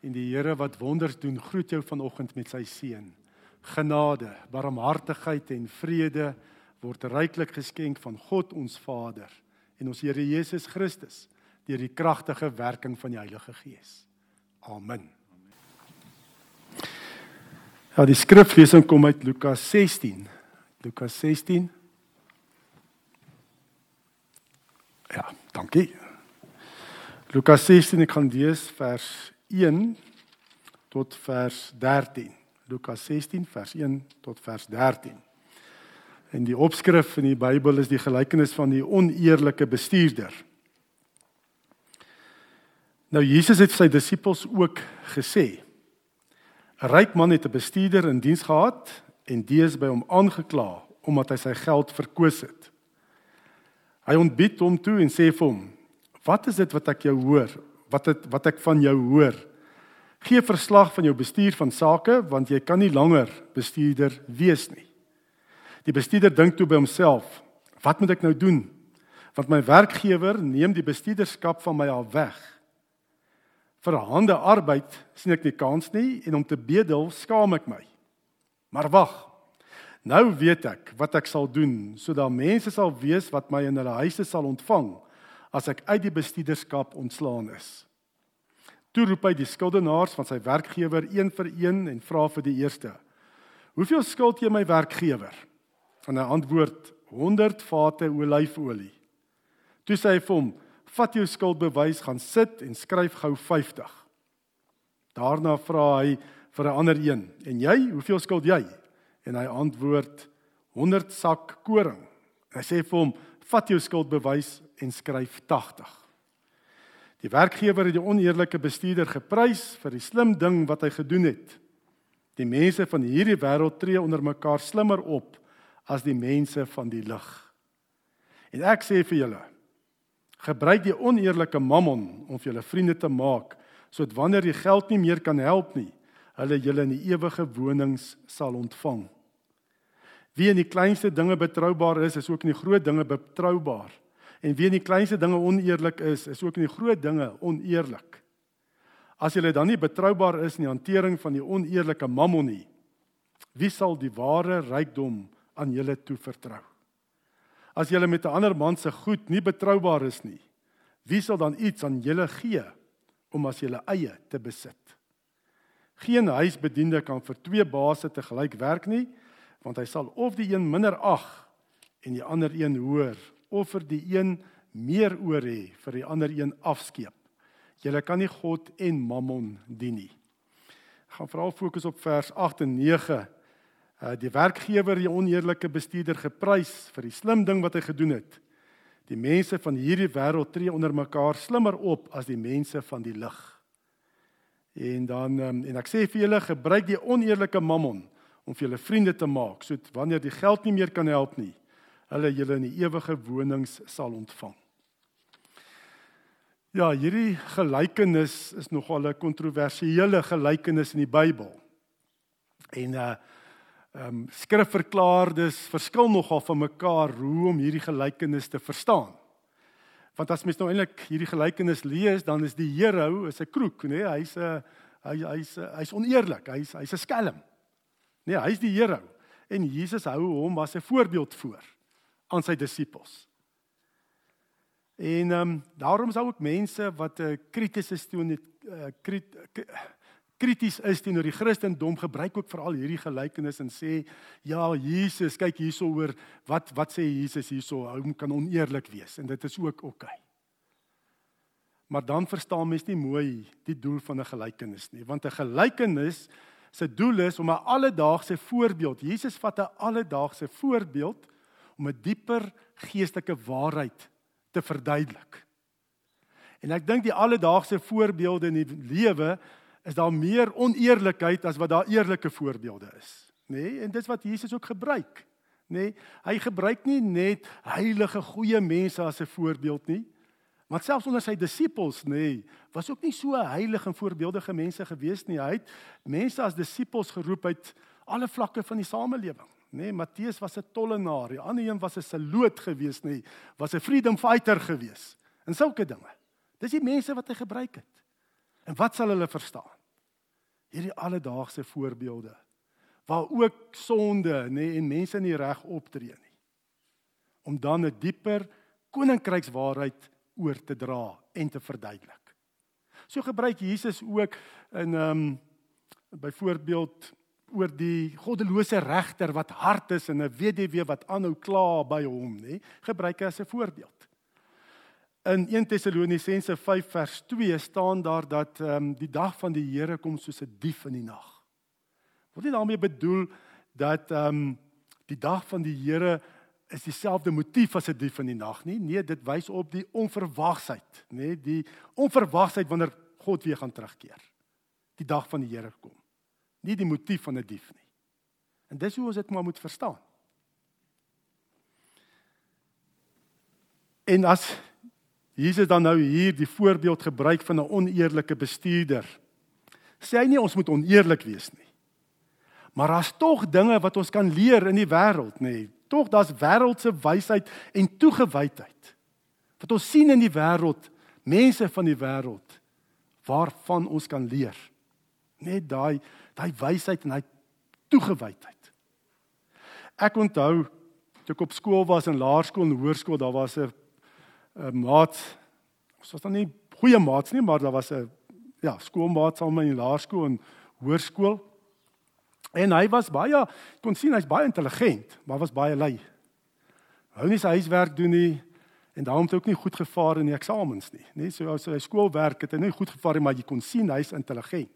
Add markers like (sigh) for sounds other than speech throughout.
en die Here wat wonders doen, groet jou vanoggend met sy seën. Genade, barmhartigheid en vrede word ryklik geskenk van God ons Vader en ons Here Jesus Christus deur die kragtige werking van die Heilige Gees. Amen. Ja, die skriflesing kom uit Lukas 16. Lukas 16. Ja, dankie. Lukas 16 ek gaan lees vers 1 tot vers 13. Lukas 16 vers 1 tot vers 13. En die opskrif in die Bybel is die gelykenis van die oneerlike bestuurder. Nou Jesus het sy disippels ook gesê: 'n Ryk man het 'n bestuurder in diens gehad en die is by hom aangekla omdat hy sy geld verkoos het. Hy ontbied hom toe en sê vir hom: "Wat is dit wat ek jou hoor? Wat het wat ek van jou hoor?" Gee verslag van jou bestuur van sake want jy kan nie langer bestuurder wees nie. Die bestuurder dink toe by homself: Wat moet ek nou doen? Want my werkgewer neem die bestuurderskap van my af weg. Vir hande arbeid sien ek nie kans nie en om te bedel skaam ek my. Maar wag. Nou weet ek wat ek sal doen sodat mense sal weet wat my in hulle huise sal ontvang as ek uit die bestuurderskap ontslaan is. Toe roep hy die skuldenaars van sy werkgewer een vir een en vra vir die eerste: "Hoeveel skuld jy my werkgewer?" En hy antwoord: "100 vate olyfolie." Toe sê hy vir hom: "Vat jou skuldbewys, gaan sit en skryf gou 50." Daarna vra hy vir 'n ander een: "En jy, hoeveel skuld jy?" En hy antwoord: "100 sak koring." Hy sê vir hom: "Vat jou skuldbewys en skryf 80." Die werkgewer het die oneerlike bestuurder geprys vir die slim ding wat hy gedoen het. Die mense van hierdie wêreld tree onder mekaar slimmer op as die mense van die lig. En ek sê vir julle, gebruik die oneerlike mammon om vir julle vriende te maak, sodat wanneer jy geld nie meer kan help nie, hulle julle in die ewige wonings sal ontvang. Wie in die kleinste dinge betroubaar is, is ook in die groot dinge betroubaar. En wie in die kleinste dinge oneerlik is, is ook in die groot dinge oneerlik. As jy dan nie betroubaar is in die hantering van die oneerlike mammon nie, wie sal die ware rykdom aan julle toevertrou? As jy met 'n ander man se goed nie betroubaar is nie, wie sal dan iets aan julle gee om as julle eie te besit? Geen huisbediende kan vir twee baase te gelyk werk nie, want hy sal of die een minder ag en die ander een hoër of vir die een meer oor hê vir die ander een afskeep. Julle kan nie God en Mammon dien nie. Ek gaan veral fokus op vers 8 en 9. Uh die werkgewer die oneerlike bestuurder geprys vir die slim ding wat hy gedoen het. Die mense van hierdie wêreld tree onder mekaar slimmer op as die mense van die lig. En dan um, en ek sê vir julle gebruik die oneerlike mammon om vir julle vriende te maak, sodat wanneer die geld nie meer kan help nie, hulle julle in die ewige wonings sal ontvang. Ja, hierdie gelykenis is nogal 'n kontroversiële gelykenis in die Bybel. En uh ehm um, skrifverklaardes verskil nogal van mekaar hoe om hierdie gelykenis te verstaan. Want as mens nou eintlik hierdie gelykenis lees, dan is die hero is 'n kroek, nê? Nee? Hy's 'n hy hy's hy's oneerlik, hy's hy's 'n skelm. Nee, hy's die hero. En Jesus hou hom as 'n voorbeeld voor aan sy disippels. En ehm um, daarom sou ook mense wat 'n uh, krities is teenoor die uh, krit, krities is teenoor die Christendom gebruik ook veral hierdie gelykenis en sê ja Jesus kyk hierso oor wat wat sê Jesus hierso hom kan oneerlik wees en dit is ook oké. Okay. Maar dan verstaan mens nie mooi die doel van 'n gelykenis nie want 'n gelykenis se doel is om 'n alledaagse voorbeeld Jesus vat 'n alledaagse voorbeeld om 'n dieper geestelike waarheid te verduidelik. En ek dink die alledaagse voorbeelde in die lewe is daar meer oneerlikheid as wat daar eerlike voorbeelde is, nê? Nee? En dis wat Jesus ook gebruik, nê? Nee? Hy gebruik nie net heilige goeie mense as 'n voorbeeld nie, maar selfs onder sy disippels, nê, nee, was ook nie so heilige en voorbeeldige mense gewees nie. Hy het mense as disippels geroep uit alle vlakke van die samelewing nê nee, Matteus was 'n tollenaar, die ander een was 'n seloot geweest, nê, nee, was 'n freedom fighter geweest. En sulke dinge. Dis die mense wat hy gebruik het. En wat sal hulle verstaan? Hierdie alledaagse voorbeelde waar ook sonde nê nee, en mense nie reg optree nie. Om dan 'n dieper koninkrykswaarheid oor te dra en te verduidelik. So gebruik Jesus ook in ehm um, byvoorbeeld oor die goddelose regter wat hard is en 'n weduwee wat aanhou kla by hom, nê? Gebruik hy as 'n voorbeeld. In 1 Tessalonisense 5 vers 2 staan daar dat ehm um, die dag van die Here kom soos 'n dief in die nag. Word nie daarmee bedoel dat ehm um, die dag van die Here is dieselfde motief as 'n dief in die nag nie. Nee, dit wys op die onverwagsheid, nê, nee, die onverwagsheid wanneer God weer gaan terugkeer. Die dag van die Here kom. Nie die motief van 'n dief nie. En dis hoe ons dit maar moet verstaan. En as Jesus dan nou hier die voorbeeld gebruik van 'n oneerlike bestuurder, sê hy nie ons moet oneerlik wees nie. Maar daar's tog dinge wat ons kan leer in die wêreld, nê. Tog daar's wêreldse wysheid en toegewydheid. Wat ons sien in die wêreld, mense van die wêreld waarvan ons kan leer. Net daai daai wysheid en daai toegewydheid. Ek onthou toe ek op skool was in laerskool en hoërskool, daar was 'n 'n maat. Ons was dan nie goeie maats nie, maar daar was 'n ja, skoolmaat saam in laerskool en hoërskool. En hy was baie kon sien hy's baie intelligent, maar was baie lui. Hou nie sy huiswerk doen nie en daarom het hy ook nie goed gevaar in die eksamens nie. Nee, so as hy skoolwerk het hy nie goed gevaar nie, maar jy kon sien hy's intelligent.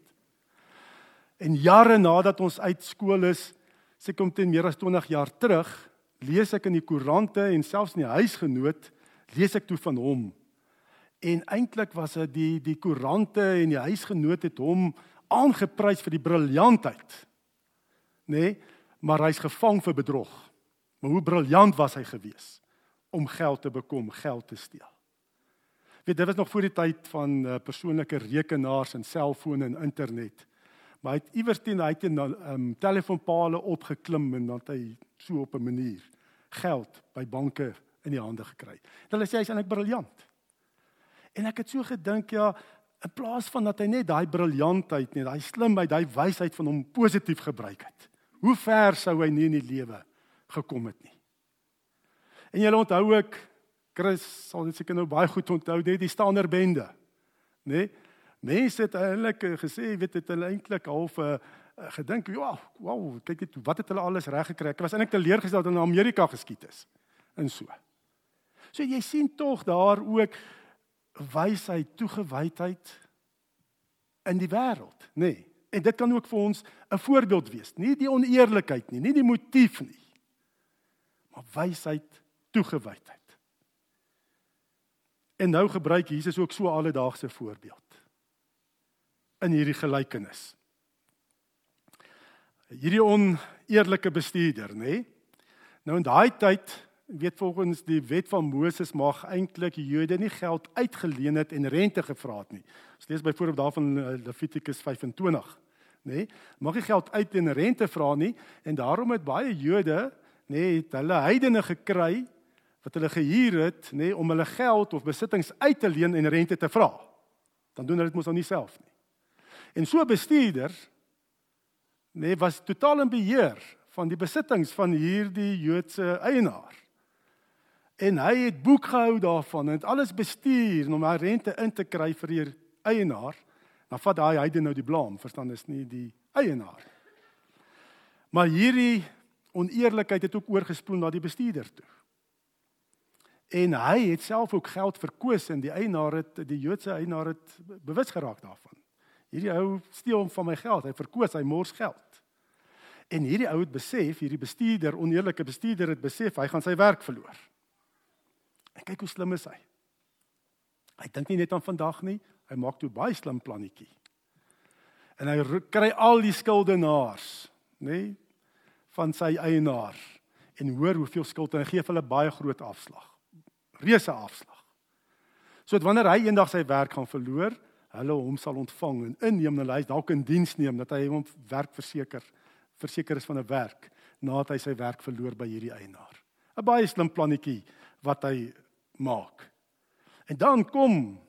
En jare nadat ons uit skool is, seker omtrent meer as 20 jaar terug, lees ek in die koerante en selfs in die huisgenoot lees ek toe van hom. En eintlik was dit die die koerante en die huisgenoot het hom aangeprys vir die briljantheid nê? Nee, maar hy's gevang vir bedrog. Maar hoe briljant was hy gewees om geld te bekom, geld te steel. Weet, dit was nog voor die tyd van uh, persoonlike rekenaars en selfone en internet. Maar hy het iewers teen hy het 'n um, telefoonpale opgeklim en dan hy so op 'n manier geld by banke in die hande gekry. Hulle sê hy's eintlik briljant. En ek het so gedink ja, in plaas van dat hy net daai briljantheid net, daai slimheid, daai wysheid van hom positief gebruik het. Hoe ver sou hy nie in die lewe gekom het nie. En jy onthou ook Chris sal dit seker nou baie goed onthou net die stander bende. Né? Nee? Mense het eintlik gesê, weet dit hulle eintlik half 'n uh, uh, gedink, wow, wow, kyk dit wat het hulle alles reg gekry. Ek was eintlik teleurgestel dat hulle in Amerika geskiet is. En so. So jy sien tog daar ook wysheid, toegewydheid in die wêreld, nê? Nee. En dit kan ook vir ons 'n voorbeeld wees. Nie die oneerlikheid nie, nie die motief nie. Maar wysheid, toegewydheid. En nou gebruik Jesus ook so alledaagse voorbeeld in hierdie gelykenis. Hierdie oneerlike bestuurder, nê? Nou in daai tyd weet volgens die wet van Moses mag eintlik Jode nie geld uitgeleen het en rente gevra het nie. Ons lees byvoorbeeld daarvan eh, Levitikus 25 nê? Nee, mag nie geld uit en rente vra nie en daarom het baie Jode nê nee, het hulle heidene gekry wat hulle gehuur het nê nee, om hulle geld of besittings uit te leen en rente te vra. Dan doen hulle dit mos nou nie self nie. En so bestuurder nê nee, was totaal in beheer van die besittings van hierdie Joodse eienaar. En hy het boek gehou daarvan en het alles bestuur om hy rente in te kry vir die eienaar dan vat daai heide nou die blame, verstaan is nie die eienaar. Maar hierdie oneerlikheid het ook oorgespoel na die bestuurder toe. En hy het self ook geld verkoos en die eienaar het die Joodse eienaar het bewus geraak daarvan. Hierdie ou steel hom van my geld, hy verkoos, hy mors geld. En hierdie ou het besef, hierdie bestuurder, oneerlike bestuurder het besef hy gaan sy werk verloor. En kyk hoe slim is hy. Hy dink nie net aan vandag nie, Hy maak toe baie slim plannetjie. En hy kry al die skuldenaars, nê, nee, van sy eienaar en hoor hoeveel skuld hy gee hulle baie groot afslag. Reuse afslag. So dat wanneer hy eendag sy werk gaan verloor, hulle hom sal ontvang en inneem en hy dalk in diens neem dat hy hom werk verseker, verseker is van 'n werk nadat hy sy werk verloor by hierdie eienaar. 'n Baie slim plannetjie wat hy maak. En dan kom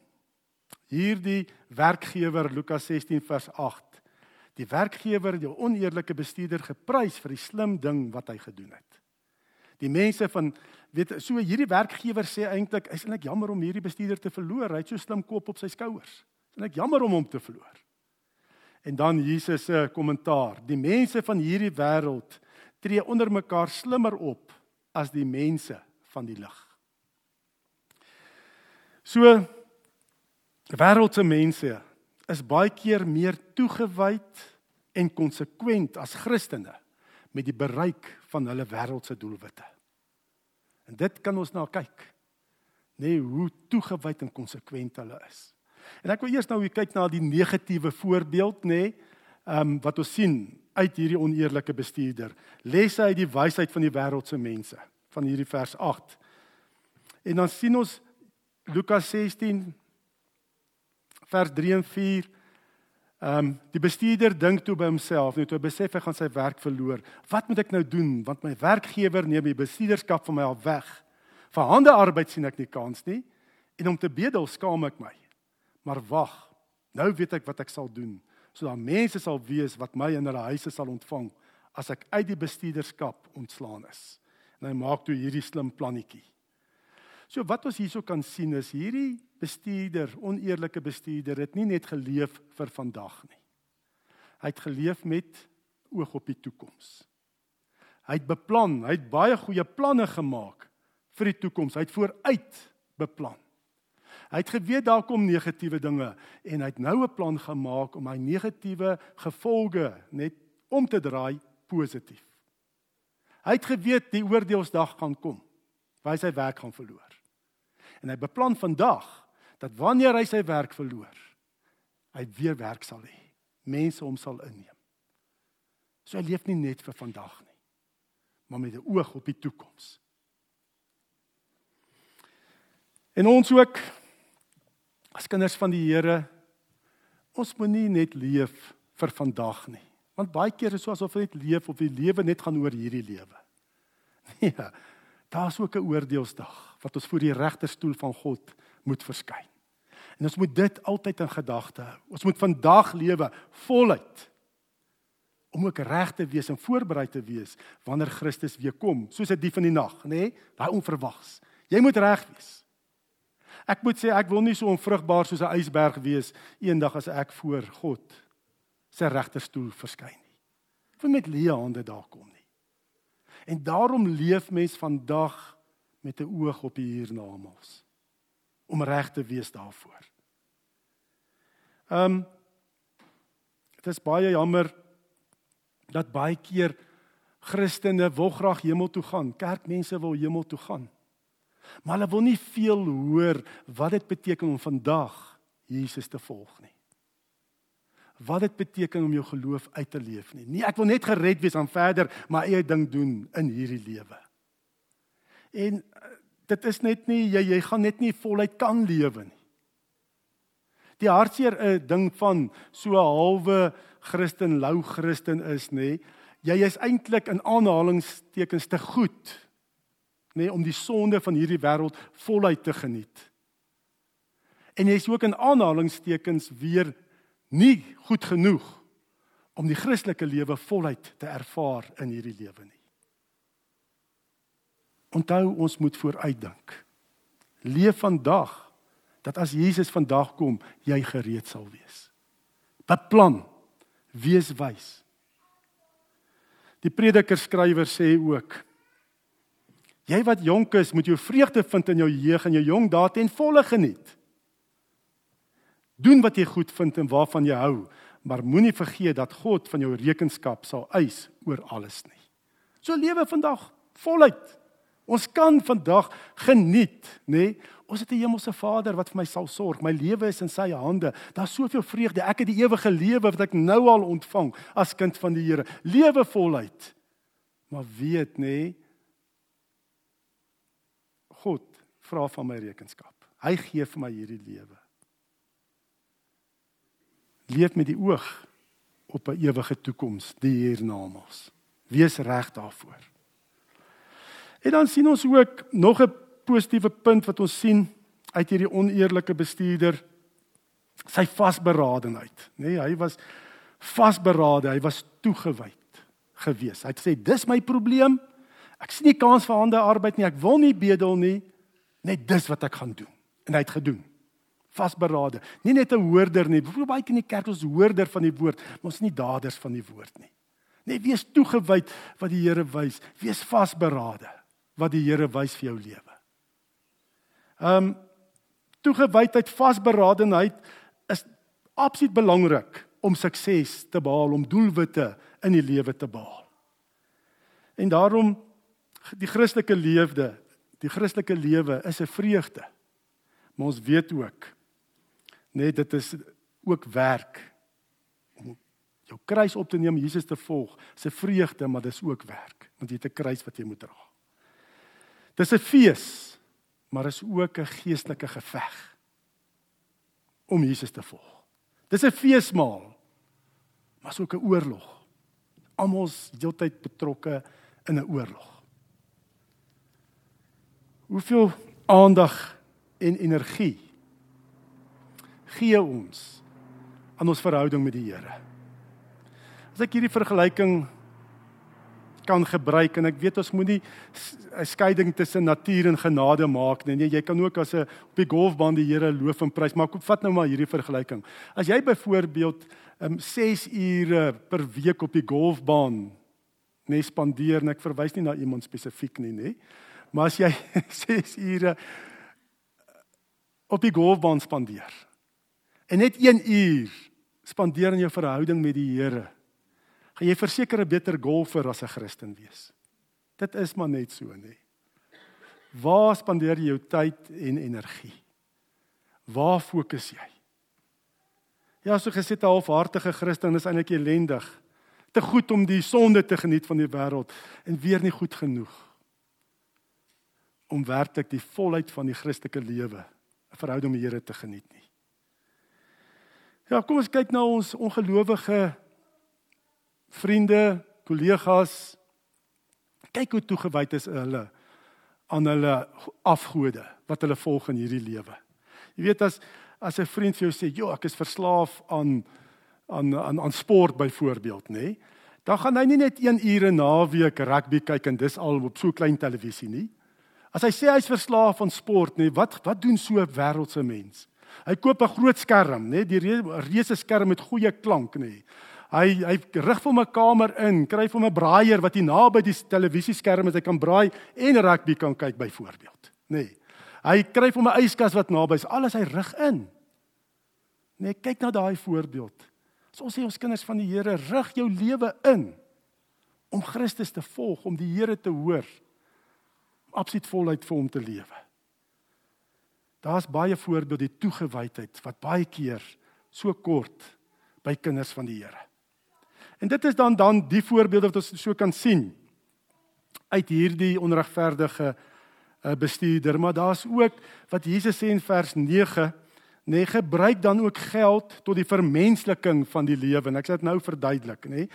hierdie werkgewer Lukas 16 vers 8 die werkgewer, die oneerlike bestuurder geprys vir die slim ding wat hy gedoen het. Die mense van weet so hierdie werkgewer sê eintlik is eintlik jammer om hierdie bestuurder te verloor. Hy het so slim kop op sy skouers. Is eintlik jammer om hom te verloor. En dan Jesus se kommentaar: Die mense van hierdie wêreld tree onder mekaar slimmer op as die mense van die lig. So wêreldse mense is baie keer meer toegewyd en konsekwent as Christene met die bereik van hulle wêreldse doelwitte. En dit kan ons na kyk. Nee, hoe toegewyd en konsekwent hulle is. En ek wil eers nou kyk na die negatiewe voorbeeld, nê, nee, ehm um, wat ons sien uit hierdie oneerlike bestuurder. Lesse uit die wysheid van die wêreldse mense van hierdie vers 8. En dan sien ons Lukas 16 vers 3 en 4. Ehm um, die bestuurder dink toe by homself, net toe hy besef hy gaan sy werk verloor. Wat moet ek nou doen want my werkgewer neem die bestuurderskap van my af weg. Vir hande arbeid sien ek nie kans nie en om te bedel skaam ek my. Maar wag, nou weet ek wat ek sal doen sodat mense sal weet wat my in hulle huise sal ontvang as ek uit die bestuurderskap ontslaan is. En hy maak toe hierdie slim plannetjie. So wat ons hierso kan sien is hierdie bestuurder, oneerlike bestuurder het nie net geleef vir vandag nie. Hy het geleef met oog op die toekoms. Hy het beplan, hy het baie goeie planne gemaak vir die toekoms. Hy het vooruit beplan. Hy het geweet daar kom negatiewe dinge en hy het nou 'n plan gemaak om hy negatiewe gevolge net om te draai positief. Hy het geweet die oordeelsdag gaan kom waar hy sy werk gaan verloor. En hy beplan vandag dat wanneer hy sy werk verloor, hy weer werk sal hê. Mense hom sal inneem. So hy leef nie net vir vandag nie, maar met 'n oog op die toekoms. En ons ook as kinders van die Here, ons moet nie net leef vir vandag nie. Want baie keer is so asof ons net leef of die lewe net gaan oor hierdie lewe. (laughs) Nee, daar's ook 'n oordeelsdag wat ons voor die regterstoel van God moet verskyn. En ons moet dit altyd in gedagte hou. Ons moet vandag lewe voluit om ook reg te wees en voorberei te wees wanneer Christus weer kom, soos dit die van die nag, nê? Nee, daai onverwags. Jy moet reg wees. Ek moet sê ek wil nie so onvrugbaar soos 'n ysberg wees eendag as ek voor God sy regterstoel verskyn nie. Ek wil met leë hande daar kom nie. En daarom leef mens vandag met 'n oog op die hiernamaals om reg te wees daarvoor. Ehm um, dit is baie jammer dat baie keer Christene wil graag hemel toe gaan. Kerkmense wil hemel toe gaan. Maar hulle wil nie veel hoor wat dit beteken om vandag Jesus te volg nie. Wat dit beteken om jou geloof uit te leef nie. Nee, ek wil net gered wees aan verder my eie ding doen in hierdie lewe. En dit is net nie jy jy gaan net nie voluit kan lewe nie. Die hartseer 'n eh, ding van so 'n halwe Christen, lou Christen is nê. Jy is eintlik in aanhalingstekens te goed nê om die sonde van hierdie wêreld voluit te geniet. En jy is ook in aanhalingstekens weer nie goed genoeg om die Christelike lewe voluit te ervaar in hierdie lewe nie. Onthou ons moet vooruitdink. Leef vandag dat as Jesus vandag kom, jy gereed sal wees. Beplan, wees wys. Die prediker skrywer sê ook: Jy wat jonk is, moet jou vreugde vind in jou jeug en jou jong dae ten volle geniet. Doen wat jy goed vind en waarvan jy hou, maar moenie vergeet dat God van jou rekenskap sal eis oor alles nie. So lewe vandag voluit. Ons kan vandag geniet, nê? Nee? Ons het 'n hemelse Vader wat vir my sal sorg. My lewe is in sy hande. Daar's soveel vreugde. Ek het die ewige lewe wat ek nou al ontvang as kind van die Here. Lewe voluit. Maar weet nê, nee, God vra van my rekenskap. Hy gee vir my hierdie lewe. Leef met die oog op 'n ewige toekoms, die hiernamaals. Wees reg daarvoor. En dan sien ons ook nog 'n positiewe punt wat ons sien uit hierdie oneerlike bestuurder sy vasberadenheid, nê? Nee, hy was vasberade, hy was toegewyd gewees. Hy het gesê dis my probleem. Ek sien nie kans vir hande arbeid nie. Ek wil nie bedel nie. Net dis wat ek gaan doen. En hy het gedoen. Vasberade. Nie net 'n hoorder nie. Hoe baie in die kerk ons hoorder van die woord, maar ons is nie daders van die woord nie. Net wees toegewyd wat die Here wys. Wees vasberade wat die Here wys vir jou lewe. Ehm um, toegewydheid, vasberadenheid is absoluut belangrik om sukses te behaal, om doelwitte in die lewe te behaal. En daarom die Christelike leefde, die Christelike lewe is 'n vreugde. Maar ons weet ook net dit is ook werk om jou kruis op te neem, Jesus te volg. Dis 'n vreugde, maar dis ook werk, want jy het 'n kruis wat jy moet dra. Dis 'n fees, maar is ook 'n geestelike geveg om Jesus te volg. Dis 'n feesmaal, maar is ook 'n oorlog. Almal is heeltyd betrokke in 'n oorlog. Hoeveel aandag en energie gee ons aan ons verhouding met die Here? As ek hierdie vergelyking kan gebruik en ek weet ons moenie 'n skeiding tussen natuur en genade maak nie. Nee, jy kan ook as 'n op die golfbaan die Here loof en prys, maar kom vat nou maar hierdie vergelyking. As jy byvoorbeeld um 6 ure per week op die golfbaan nee spandeer en ek verwys nie na iemand spesifiek nie, nê. Maar as jy (laughs) 6 ure op die golfbaan spandeer en net 1 uur spandeer in jou verhouding met die Here gaan jy verseker 'n beter golfer as 'n Christen wees. Dit is maar net so, nê. Waar spandeer jy jou tyd en energie? Waar fokus jy? Ja, so gesê 'n halfhartige Christen is eintlik elendig. Te goed om die sonde te geniet van die wêreld en weer nie goed genoeg om werklik die volheid van die Christelike lewe, 'n verhouding met die Here te geniet nie. Ja, kom ons kyk na ons ongelowige vriende, kollegas. Kyk hoe toegewyd is hulle aan hulle afgode wat hulle volg in hierdie lewe. Jy weet as as 'n vriend vir jou sê, "Jo, ek is verslaaf aan aan aan aan sport byvoorbeeld, nê?" Nee, dan gaan hy nie net 1 ure naweek rugby kyk en dis al op so klein televisie nie. As hy sê hy's verslaaf aan sport, nê, wat wat doen so 'n wêreldse mens? Hy koop 'n groot skerm, nê, die reuse skerm met goeie klank, nê. Hy hy rig vir my kamer in, kry vir my braaier wat hier naby die televisieskerm is, hy kan braai en rugby kan kyk byvoorbeeld, nê. Hy kry vir my yskas wat naby is, alles hy rig in. Nee, kyk na daai voorbeeld. As ons sê ons kinders van die Here, rig jou lewe in om Christus te volg, om die Here te hoor, absoluut voluit vir hom te lewe. Daar's baie voorbeelde die toegewydheid wat baie keer so kort by kinders van die Here. En dit is dan dan die voorbeelde wat ons so kan sien uit hierdie onregverdige uh, bestuurder, maar daar's ook wat Jesus sê in vers 9, nee, gebruik dan ook geld tot die vermensliking van die lewe. Ek sê dit nou verduidelik, nê.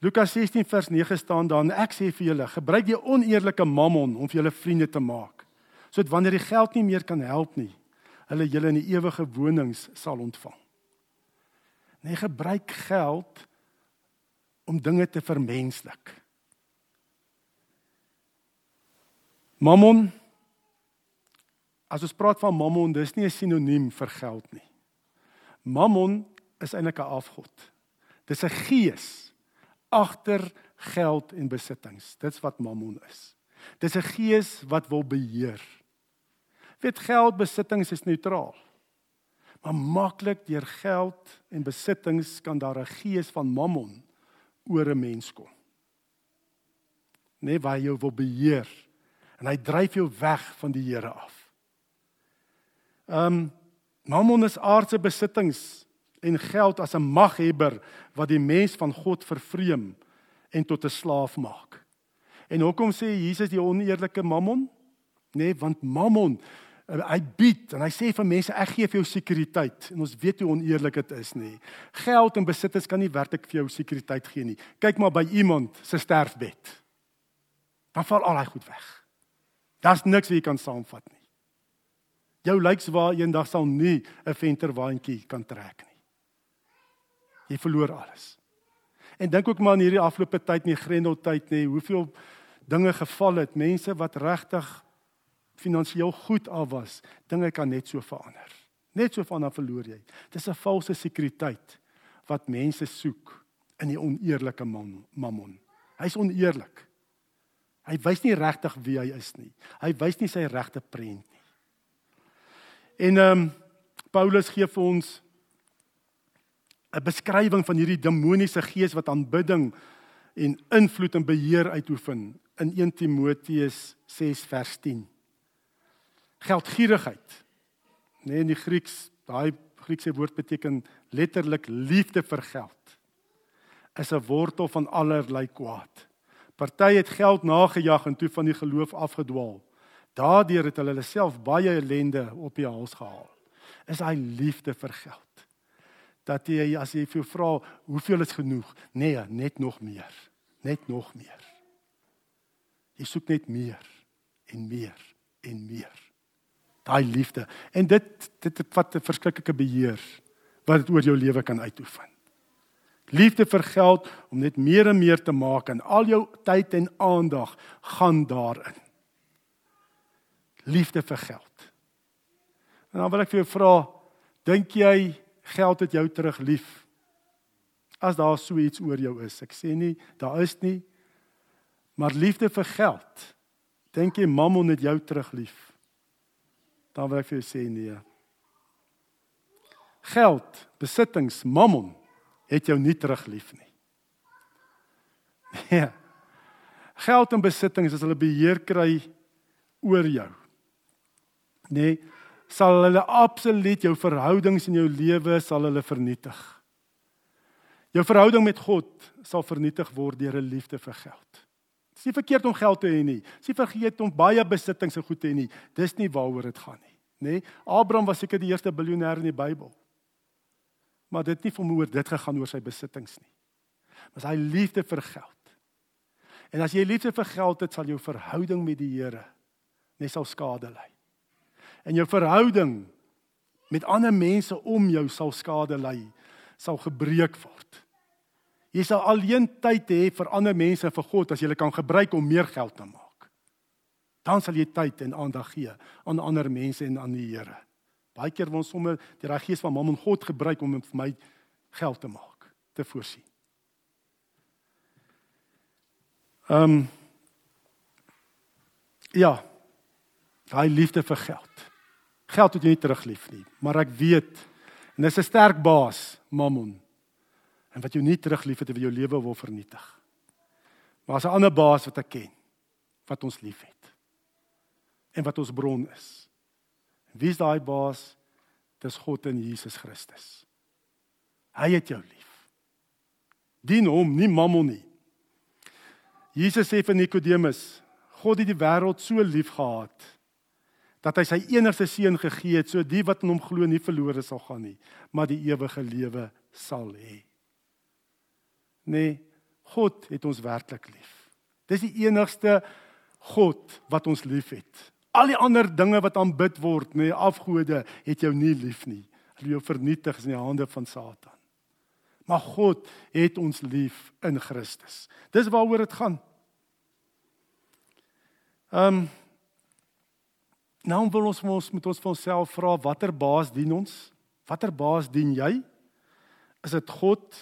Lukas 16 vers 9 staan daar, ek sê vir julle, gebruik die oneerlike mammon om vir julle vriende te maak, sodat wanneer die geld nie meer kan help nie, hulle julle in die ewige wonings sal ontvang. Nee, gebruik geld om dinge te vermenslik. Mammon As ons praat van mammon, dis nie 'n sinoniem vir geld nie. Mammon is eintlik 'n afgod. Dis 'n gees agter geld en besittings. Dit's wat mammon is. Dis 'n gees wat wil beheer. Weet geld besittings is neutraal. Maar maklik deur geld en besittings kan daar 'n gees van mammon oor 'n mens kom. Nee, waar jy wil beheer en hy dryf jou weg van die Here af. Ehm um, Mammon is aardse besittings en geld as 'n maghebber wat die mens van God vervreem en tot 'n slaaf maak. En hoekom sê Jesus die oneerlike Mammon? Nee, want Mammon Eh, hy bied en hy sê vir mense ek gee vir jou sekuriteit en ons weet hoe oneerlik dit is nê. Geld en besittings kan nie werklik vir jou sekuriteit gee nie. Kyk maar by iemand se sterfbed. Dan val al daai goed weg. Daar's niks wat jy kan saamvat nie. Jou lyks waar eendag sal nie 'n venterwaandjie kan trek nie. Jy verloor alles. En dink ook maar aan hierdie afgelope tyd nie Grendel tyd nie, hoeveel dinge geval het, mense wat regtig finansiëel goed af was, dinge kan net so verander. Net so van dan verloor jy. Dis 'n valse sekuriteit wat mense soek in die oneerlike mammon. Hy's oneerlik. Hy wys nie regtig wie hy is nie. Hy wys nie sy regte prent nie. En ehm um, Paulus gee vir ons 'n beskrywing van hierdie demoniese gees wat aanbidding en invloed en beheer uitoefen in 1 Timoteus 6 vers 10. Geldgierigheid. Nee, in die Grieks, daai Griekse woord beteken letterlik liefde vir geld. Is 'n wortel van allerlei kwaad. Party het geld nagejag en toe van die geloof afgedwaal. Daardeur het hulle self baie ellende op die hals gehaal. Is hy liefde vir geld? Dat jy as jy vir jou vra, hoeveel is genoeg? Nee, net nog meer. Net nog meer. Jy soek net meer en meer en meer. Daai liefde. En dit dit vat 'n verskriklike beheer wat dit oor jou lewe kan uitoefen. Liefde vir geld om net meer en meer te maak en al jou tyd en aandag gaan daarin. Liefde vir geld. En dan wil ek vir jou vra, dink jy geld het jou terug lief? As daar so iets oor jou is. Ek sê nie daar is nie. Maar liefde vir geld. Dink jy mammon het jou terug lief? Dan wil ek vir jou sê nee. Geld, besittings, mammon het jou nie terug lief nie. Nee. Geld en besittings as hulle beheer kry oor jou. Nee, sal hulle absoluut jou verhoudings in jou lewe sal hulle vernietig. Jou verhouding met God sal vernietig word deur 'n liefde vir geld. Dis nie verkeerd om geld te hê nie. Dis nie vergeet om baie besittings en goed te hê nie. Dis nie waaroor dit gaan nie, nê? Nee? Abraham was seker die eerste biljoenêr in die Bybel maar dit nie vir oor dit gegaan oor sy besittings nie. Maar sy liefde vir geld. En as jy liefde vir geld het, sal jou verhouding met die Here net sal skade ly. En jou verhouding met ander mense om jou sal skade ly, sal gebreek word. Jy sal alleen tyd hê vir ander mense en vir God as jy kan gebruik om meer geld te maak. Dan sal jy tyd en aandag gee aan ander mense en aan die Here. Baie keer wil ons sommer die reg gees van Mammon God gebruik om vir my geld te maak, te voorsien. Ehm um, Ja. Daai liefde vir geld. Geld het jy nie teruglief nie, maar ek weet en dis 'n sterk baas, Mammon. En wat jy nie teruglief het, het jou lewe wil vernietig. Maar as 'n ander baas wat ek ken, wat ons liefhet en wat ons bron is. Wie is daai baas? Dis God in Jesus Christus. Hy het jou lief. Dien hom, nie Mammon nie. Jesus sê vir Nikodemus, God het die wêreld so lief gehad dat hy sy enigste seun gegee het sodat die wat in hom glo nie verlore sal gaan nie, maar die ewige lewe sal hê. Nee, God het ons werklik lief. Dis die enigste God wat ons liefhet. Al die ander dinge wat aanbid word, nê, nee, afgode, het jou nie lief nie. Hulle jou vernietig in die hande van Satan. Maar God het ons lief in Christus. Dis waaroor dit gaan. Ehm um, Nou wil ons ons met ons vir onsself vra watter baas dien ons? Watter baas dien jy? Is dit God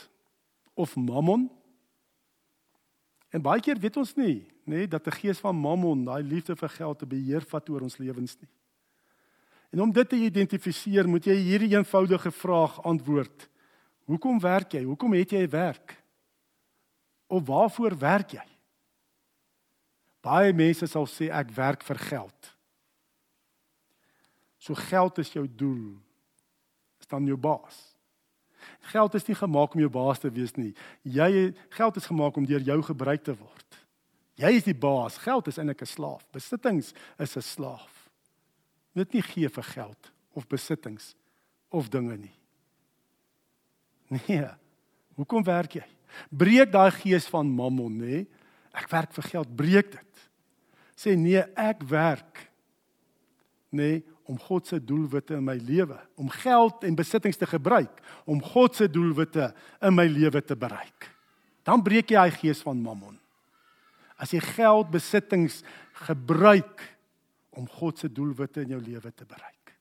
of Mammon? En baie keer weet ons nie, nê, nee, dat 'n gees van Mammon, daai liefde vir geld te beheer vat oor ons lewens nie. En om dit te identifiseer, moet jy hierdie eenvoudige vraag antwoord. Hoekom werk jy? Hoekom het jy werk? Of waarvoor werk jy? Baie mense sal sê ek werk vir geld. So geld is jou doel. Is dan jou baas. Geld is nie gemaak om jou baas te wees nie. Jy geld is gemaak om deur jou gebruik te word. Jy is die baas. Geld is eintlik 'n slaaf. Besittings is 'n slaaf. Dit nie gee vir geld of besittings of dinge nie. Nee. Hoekom werk jy? Breek daai gees van mammon, nê? Ek werk vir geld, breek dit. Sê nee, ek werk nê om God se doelwitte in my lewe, om geld en besittings te gebruik om God se doelwitte in my lewe te bereik. Dan breek jy daai gees van mammon. As jy geld besittings gebruik om God se doelwitte in jou lewe te bereik.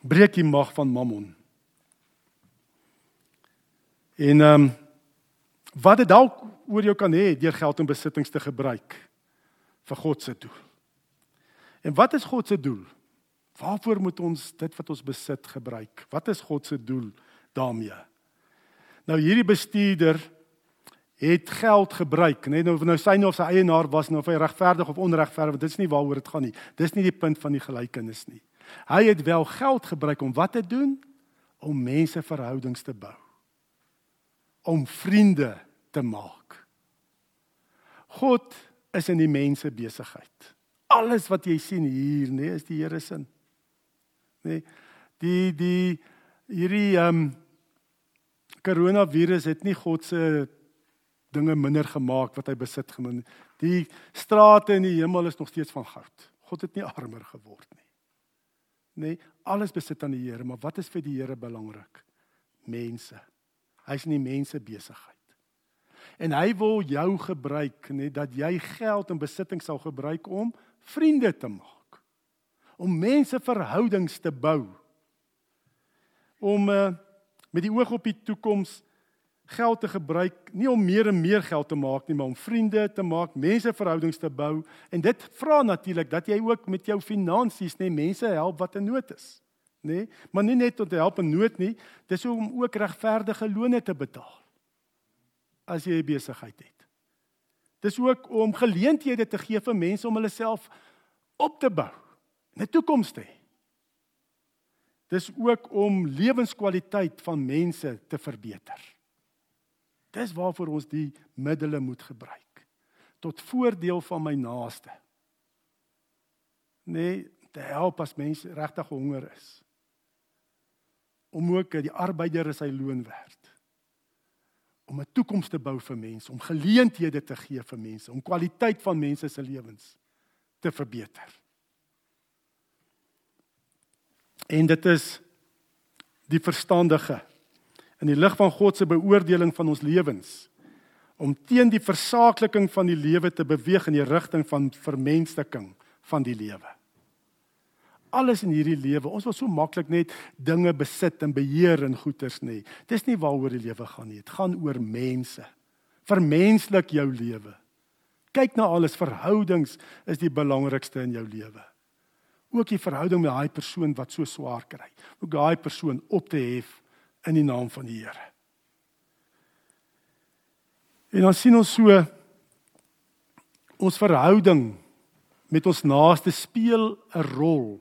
Breek die mag van mammon. En ehm um, wat dit dalk oor jou kan hê deur geld en besittings te gebruik vir God se doel. En wat is God se doel? Waarvoor moet ons dit wat ons besit gebruik? Wat is God se doel daarmee? Nou hierdie bestuurder het geld gebruik, net nou nou sy nou of sy eienaar was nou of hy regverdig of onregverdig, dit is nie waaroor dit gaan nie. Dis nie die punt van die gelykenis nie. Hy het wel geld gebruik om wat te doen? Om mense verhoudings te bou. Om vriende te maak. God is in die mense besigheid. Alles wat jy sien hier, nê, nee, is die Here se. Nê. Nee, die die hierdie ehm um, koronavirus het nie God se dinge minder gemaak wat hy besit gemin. Die strate in die hemel is nog steeds van goud. God het nie armer geword nie. Nee, alles besit aan die Here, maar wat is vir die Here belangrik? Mense. Hy's in die mense besigheid. En hy wil jou gebruik, net dat jy geld en besitting sal gebruik om vriende te maak. Om mense verhoudings te bou. Om uh, met die oog op die toekoms geld te gebruik nie om meer en meer geld te maak nie, maar om vriende te maak, menseverhoudings te bou en dit vra natuurlik dat jy ook met jou finansies nê mense help wat in nood is, nê? Maar nie net om te help in nood nie, dis om ook regverdige loone te betaal as jy 'n besigheid het. Dis ook om geleenthede te gee vir mense om hulle self op te bou, 'n toekoms te hê. Dis ook om lewenskwaliteit van mense te verbeter. Dis waarvoor ons die middele moet gebruik tot voordeel van my naaste. Nee, te help as mense regtig honger is. Om ook die arbeider is sy loon werd. Om 'n toekoms te bou vir mense, om geleenthede te gee vir mense, om kwaliteit van mense se lewens te verbeter. En dit is die verstandige in die lig van God se beoordeling van ons lewens om teen die versaakliking van die lewe te beweeg in die rigting van vermensstiking van die lewe. Alles in hierdie lewe, ons wil so maklik net dinge besit en beheer en goederes nê. Dis nie waaroor die lewe gaan nie. Dit gaan oor mense. Vermenslik jou lewe. Kyk na alles, verhoudings is die belangrikste in jou lewe. Ook die verhouding met daai persoon wat so swaar kry. Ook daai persoon op te hef in die naam van die Here. En dan sien ons so ons verhouding met ons naaste speel 'n rol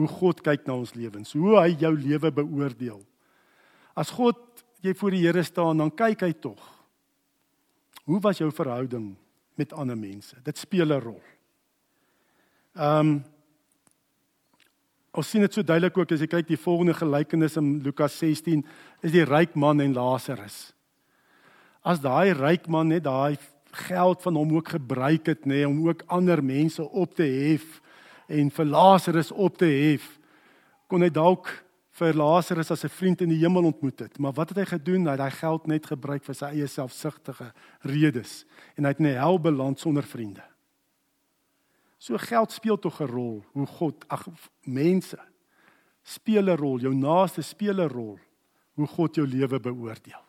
hoe God kyk na ons lewens, hoe hy jou lewe beoordeel. As God jy voor die Here staan, dan kyk hy tog. Hoe was jou verhouding met ander mense? Dit speel 'n rol. Ehm um, Ons sien dit so duidelik ook as jy kyk die volgende gelykenis in Lukas 16 is die ryk man en Lazarus. As daai ryk man net daai geld van hom ook gebruik het nê om ook ander mense op te hef en vir Lazarus op te hef, kon hy dalk vir Lazarus as 'n vriend in die hemel ontmoet het. Maar wat het hy gedoen? Hy het daai geld net gebruik vir sy eie selfsugtige redes en hy het in die hel beland sonder vriende. So geld speel tog 'n rol hoe God ag mense speel 'n rol, jou naaste speel 'n rol hoe God jou lewe beoordeel.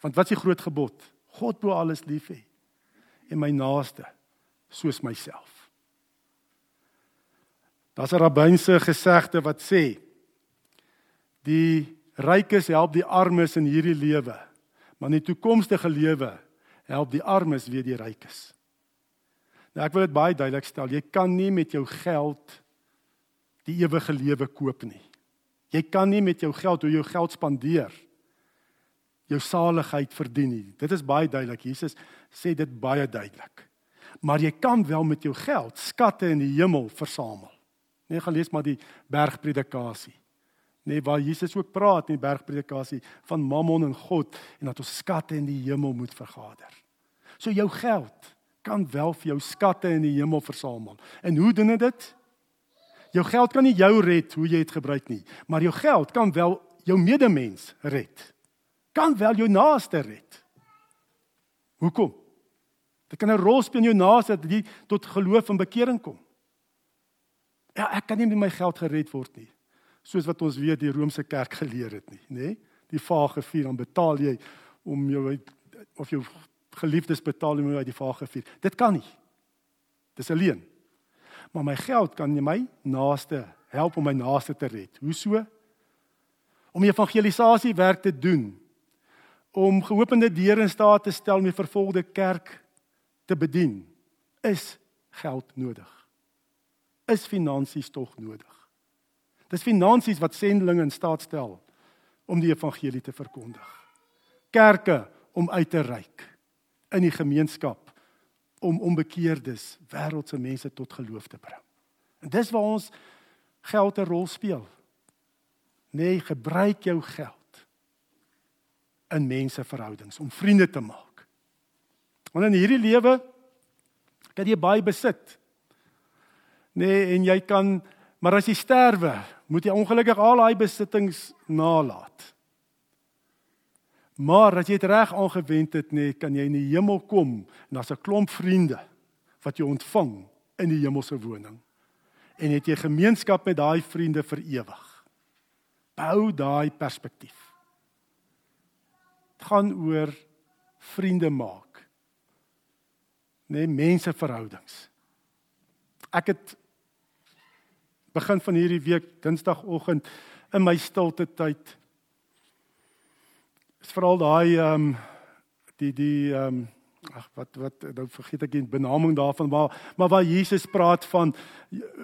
Want wat is die groot gebod? God bo alles lief hê en my naaste soos myself. Daar's 'n rabbynse gesegde wat sê die rykes help die armes in hierdie lewe, maar in die toekomstige lewe help die armes weer die rykes. Nou ek wil dit baie duidelik stel. Jy kan nie met jou geld die ewige lewe koop nie. Jy kan nie met jou geld hoe jou geld spandeer jou saligheid verdien nie. Dit is baie duidelik. Jesus sê dit baie duidelik. Maar jy kan wel met jou geld skatte in die hemel versamel. Nee, gaan lees maar die bergpredikasie. Nee, waar Jesus ook praat in die bergpredikasie van Mammon en God en dat ons skatte in die hemel moet vergader. So jou geld kan wel vir jou skatte in die hemel versamel. En hoe doen dit? Jou geld kan nie jou red hoe jy dit gebruik nie, maar jou geld kan wel jou medemens red kan wel jou naaste red. Hoekom? Dit kan 'n rol speel in jou naaste dat jy tot geloof en bekering kom. Ja, ek kan nie met my geld gered word nie. Soos wat ons weet die Romeinse kerk geleer het nie, nê? Die vage vuur dan betaal jy om jou of jou geliefdes betaal om jou uit die vage vuur. Dit kan nie. Dis alleen. Maar my geld kan my naaste help om my naaste te red. Hoe so? Om evangelisasie werk te doen. Om geopende deure in staat te stel om die vervolgde kerk te bedien. Is geld nodig? Is finansies tog nodig? Dis finansies wat sendelinge in staat stel om die evangelie te verkondig. Kerke om uit te reik in die gemeenskap om onbekeerdes wêreldse mense tot geloof te bring. En dis waar ons geld 'n rol speel. Nee, gebruik jou geld in menseverhoudings om vriende te maak. Want in hierdie lewe kan jy baie besit. Nee, en jy kan maar as jy sterwe, moet jy ongelukkig al daai besittings nalat. Maar as jy dit reg aangewend het, nee, kan jy in die hemel kom en daar's 'n klomp vriende wat jou ontvang in die hemelse woning. En het jy gemeenskap met daai vriende vir ewig. Bou daai perspektief. Dit gaan oor vriende maak. Nee, menseverhoudings. Ek het begin van hierdie week Dinsdagoggend in my stilte tyd is veral daai ehm um, die die ehm um, ag wat wat nou vergeet ek die benaming daarvan maar maar waar Jesus praat van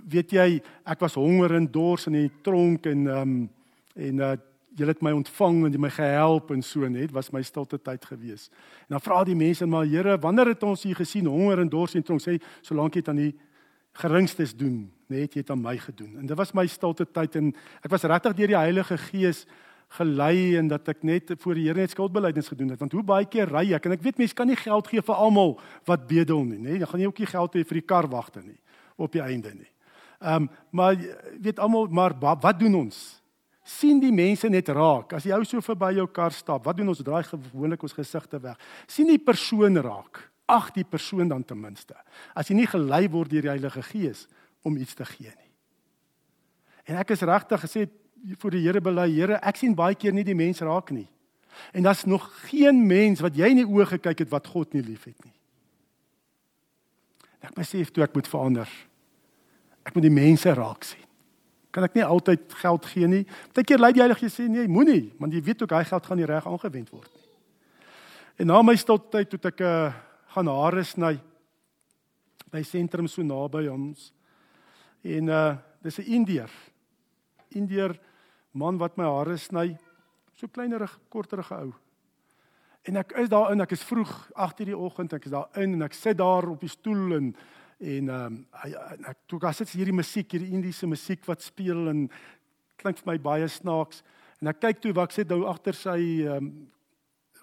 weet jy ek was honger en dors in die tronk en ehm um, en uh, julle het my ontvang en jy my gehelp en so net was my stilte tyd gewees. En dan vra die mense maar Here, wanneer het ons u gesien honger en dors in tronk? Sê solank jy dit aan die geringstes doen, net jy het aan my gedoen. En dit was my stilte tyd en ek was regtig deur die Heilige Gees gelei en dat ek net voor die Here net skuldbeleidings gedoen het. Want hoe baie keer ry ek en ek weet mense kan nie geld gee vir almal wat bedel nie nê? Jy gaan nie ook nie geld hê vir die karwagte nie op die einde nie. Ehm um, maar weet almal maar wat doen ons? sien die mense net raak. As jy ou so verby jou kar stap wat doen ons? Draai gewoonlik ons gesigte weg. sien die persoon raak. Ag die persoon dan ten minste. As jy nie gelei word deur die Heilige Gees om iets te gee nie en ek is regtig gesê voor die Here bely, Here, ek sien baie keer nie die mens raak nie. En daar's nog geen mens wat jy in die oë gekyk het wat God nie liefhet nie. Ek besef toe ek moet verander. Ek moet die mense raak sien. Kan ek nie altyd geld gee nie. Partykeer lei die Heilige sê nee, moenie, want jy weet ook hy geld gaan nie reg aangewend word nie. En na my stiltyd toe ek uh, gaan hare sny by sentrum so naby ons. En uh dis 'n Indiër. Indiër man wat my hare sny, so kleinerig, korterige ou. En ek is daar in, ek is vroeg 8:00 die oggend, ek is daar in en ek sit daar op die stoel en en ehm um, ek toe gas dit hierdie musiek, hierdie Indiese musiek wat speel en klink vir my baie snaaks. En ek kyk toe wat ek sê nou agter sy um,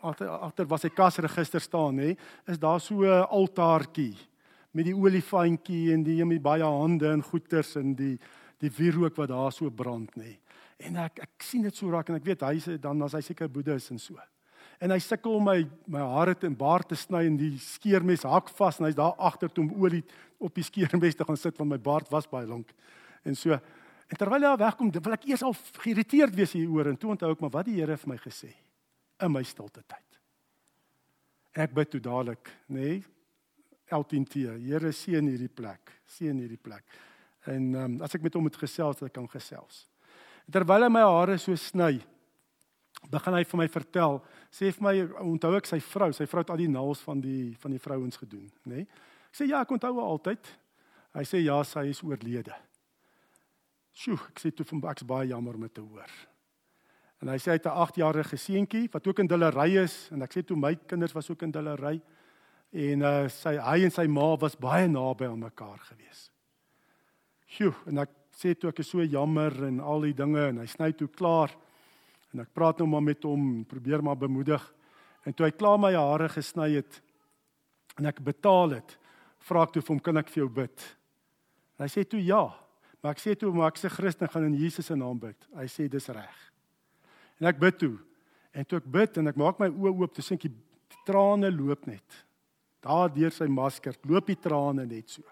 agter agter was sy kasregister staan nê, is daar so 'n altaartjie met die olifanttjie en die met baie hande en goeters en die die wierook wat daar so brand nê. En ek ek sien dit so raak en ek weet hy sê dan as hy seker boeddhis en so. En hy sukkel om my my hare te en baard te sny en die skeermes hak vas en hy's daar agter toe om olie op die skeermes te gaan sit want my baard was baie lank. En so en terwyl hy wegkom, wil ek eers al geïrriteerd wees hier oor en toe onthou ek maar wat die Here vir my gesê in my stilte tyd. Ek bid toe dadelik, nê? Nee, L10T. Here seën hierdie plek. Seën hierdie plek. En um, as ek met hom moet gesels, ek kan gesels. Terwyl hy my hare so sny, begin hy vir my vertel, sê vir my onthou ek sy vrou, sy vrou het al die naels van die van die vrouens gedoen, nê? Nee? Ek sê ja, ek onthou altyd. Hy sê ja, sy is oorlede. Sjoe, ek sê toe van ek's baie jammer om te hoor. En hy sê hy het 'n 8-jarige seentjie wat ook in dillery is en ek sê toe my kinders was ook in dillery en uh, sy hy en sy ma was baie naby aan mekaar gewees. Sjoe, en ek sê toe ek is so jammer en al die dinge en hy sny toe klaar. En ek praat nou maar met hom, probeer maar bemoedig. En toe hy klaar my hare gesny het en ek betaal het, vra ek toe vir hom, "Kan ek vir jou bid?" En hy sê toe ja. Maar ek sê toe, "Maar ek se Christen gaan in Jesus se naam bid." Hy sê dis reg. En ek bid toe. En toe ek bid en ek maak my oë oop, toe sien ek die trane loop net. Daar deur sy masker loop die trane net so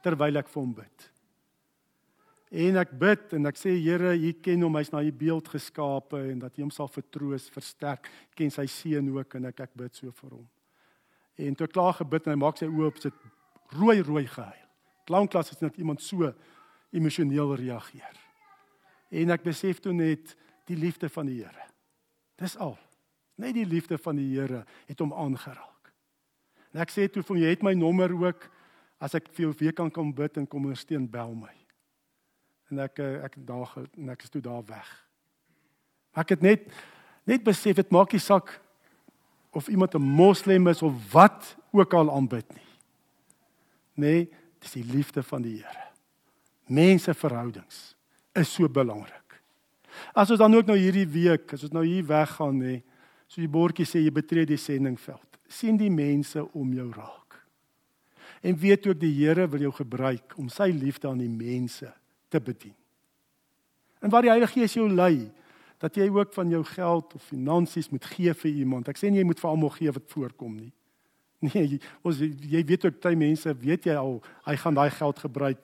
terwyl ek vir hom bid. En ek bid en ek sê Here, U ken hom, hy's na U beeld geskape en dat U hom sal vertroos, versterk. Ken sy seun ook en ek ek bid so vir hom. En toe klaar gebid en hy maak sy oë op, sit rooi rooi gehuil. Klankklas is net iemand so emosioneel reageer. En ek besef toe net die liefde van die Here. Dis al. Net die liefde van die Here het hom aangeraak. En ek sê toe vir hom, jy het my nommer ook as ek vir jou weer kan kom bid en kom ondersteun bel my en ek eh, ek daar en ek is toe daar weg. Maar ek het net net besef dit maak nie saak of iemand 'n moslem is of wat ook al aanbid nie. Nee, dis die liefde van die Here. Mense verhoudings is so belangrik. As ons dan ook nou hierdie week, as ons nou hier weggaan nê, so die bordjie sê jy betree die sendingveld. Sien die mense om jou raak. En weet ook die Here wil jou gebruik om sy liefde aan die mense te bedien. En waar die Heilige Gees jou lei, dat jy ook van jou geld of finansies moet gee vir iemand. Ek sê nie jy moet vir almal gee wat voorkom nie. Nee, ons jy weet ook baie mense, weet jy al, hy gaan daai geld gebruik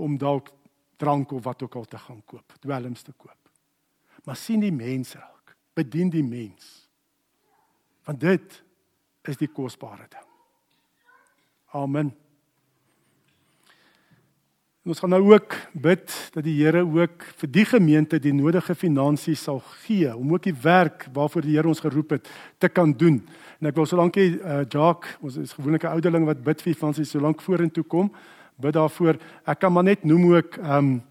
om dalk drank of wat ook al te gaan koop, dwelms te koop. Maar sien die mense raak, bedien die mens. Want dit is die kosbare ding. Amen. En ons gaan nou ook bid dat die Here ook vir die gemeente die nodige finansies sal gee om ook die werk waarvoor die Here ons geroep het te kan doen. En ek wil solankie uh, Jacques, ons is gewoonlik 'n ouderling wat bid vir finansies solank vorentoe kom, bid daarvoor. Ek kan maar net noem ook ehm um,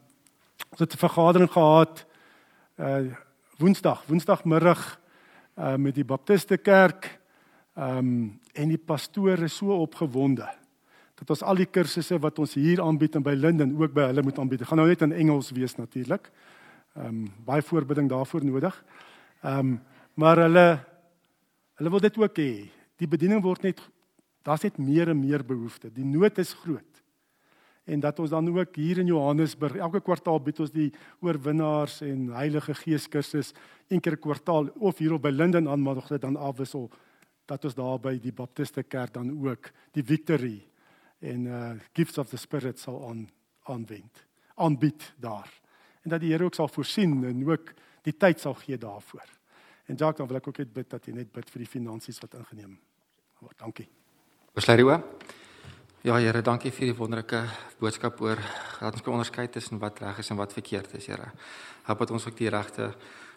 ons het 'n vergadering gehad uh Woensdag, Woensdagmiddag uh met die Baptiste Kerk. Ehm um, en die pastoor is so opgewonde dat ons al die kursusse wat ons hier aanbied en by Linden ook by hulle moet aanbied. Dit gaan nou net in Engels wees natuurlik. Ehm um, baie voorbereiding daarvoor nodig. Ehm um, maar hulle hulle wil dit ook hê. Die bediening word net daar's net meer en meer behoeftes. Die nood is groot. En dat ons dan ook hier in Johannesburg elke kwartaal bied ons die oorwinnaars en Heilige Gees kursus een keer 'n kwartaal of hier op by Linden aan maar dit dan afwissel dat ons daar by die Baptiste Kerk dan ook die victory en uh gifts of the spirit sal aan aanwend aanbied daar en dat die Here ook sal voorsien en ook die tyd sal gee daarvoor. En Jacques dan wil ek ook net bid dat jy net bid vir die finansies wat ingeneem word. Dankie. Besluit hoe? Ja Here, dankie vir die wonderlike boodskap oor dat ons kan onderskei tussen wat reg is en wat verkeerd is, Here. Help dat ons ook die regte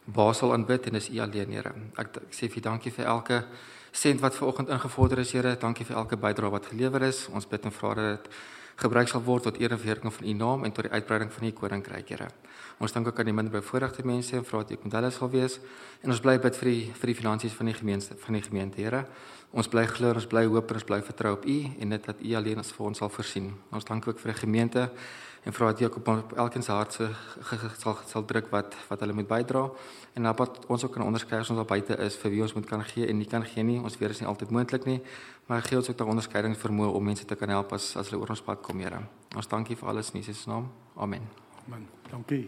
basel aanbid en dis U alleen, Here. Ek, ek sê vir dankie vir elke sent wat ver oggend ingevorder is, Here. Dankie vir elke bydrae wat gelewer is. Ons bid en vra dat dit gebruik sal word tot eer en verheerliking van U naam en tot die uitbreiding van U koninkryk, Here. Ons dank ook aan die minderbevoorregte mense en vra dat U met hulle sal wees. En ons bly bid vir die vir die finansies van die gemeente van die gemeente, Here. Ons bly glo, ons bly hoop en ons bly vertrou op U en dit dat U alleen ons vir ons sal voorsien. Ons dank ook vir die gemeente en vra dat jy op, op elkeen se hart se sal sal druk wat wat hulle moet bydra. En dan wat ons ook kan onderskei as ons al buite is vir wie ons moet kan gee en nie kan gee nie. Ons weet is nie altyd moontlik nie maar gee ons ook daardie onderskeiding vermoë om mense te kan help as as hulle oor ons pad kom Here. Ons dankie vir alles in Jesus naam. Amen. Amen. Dankie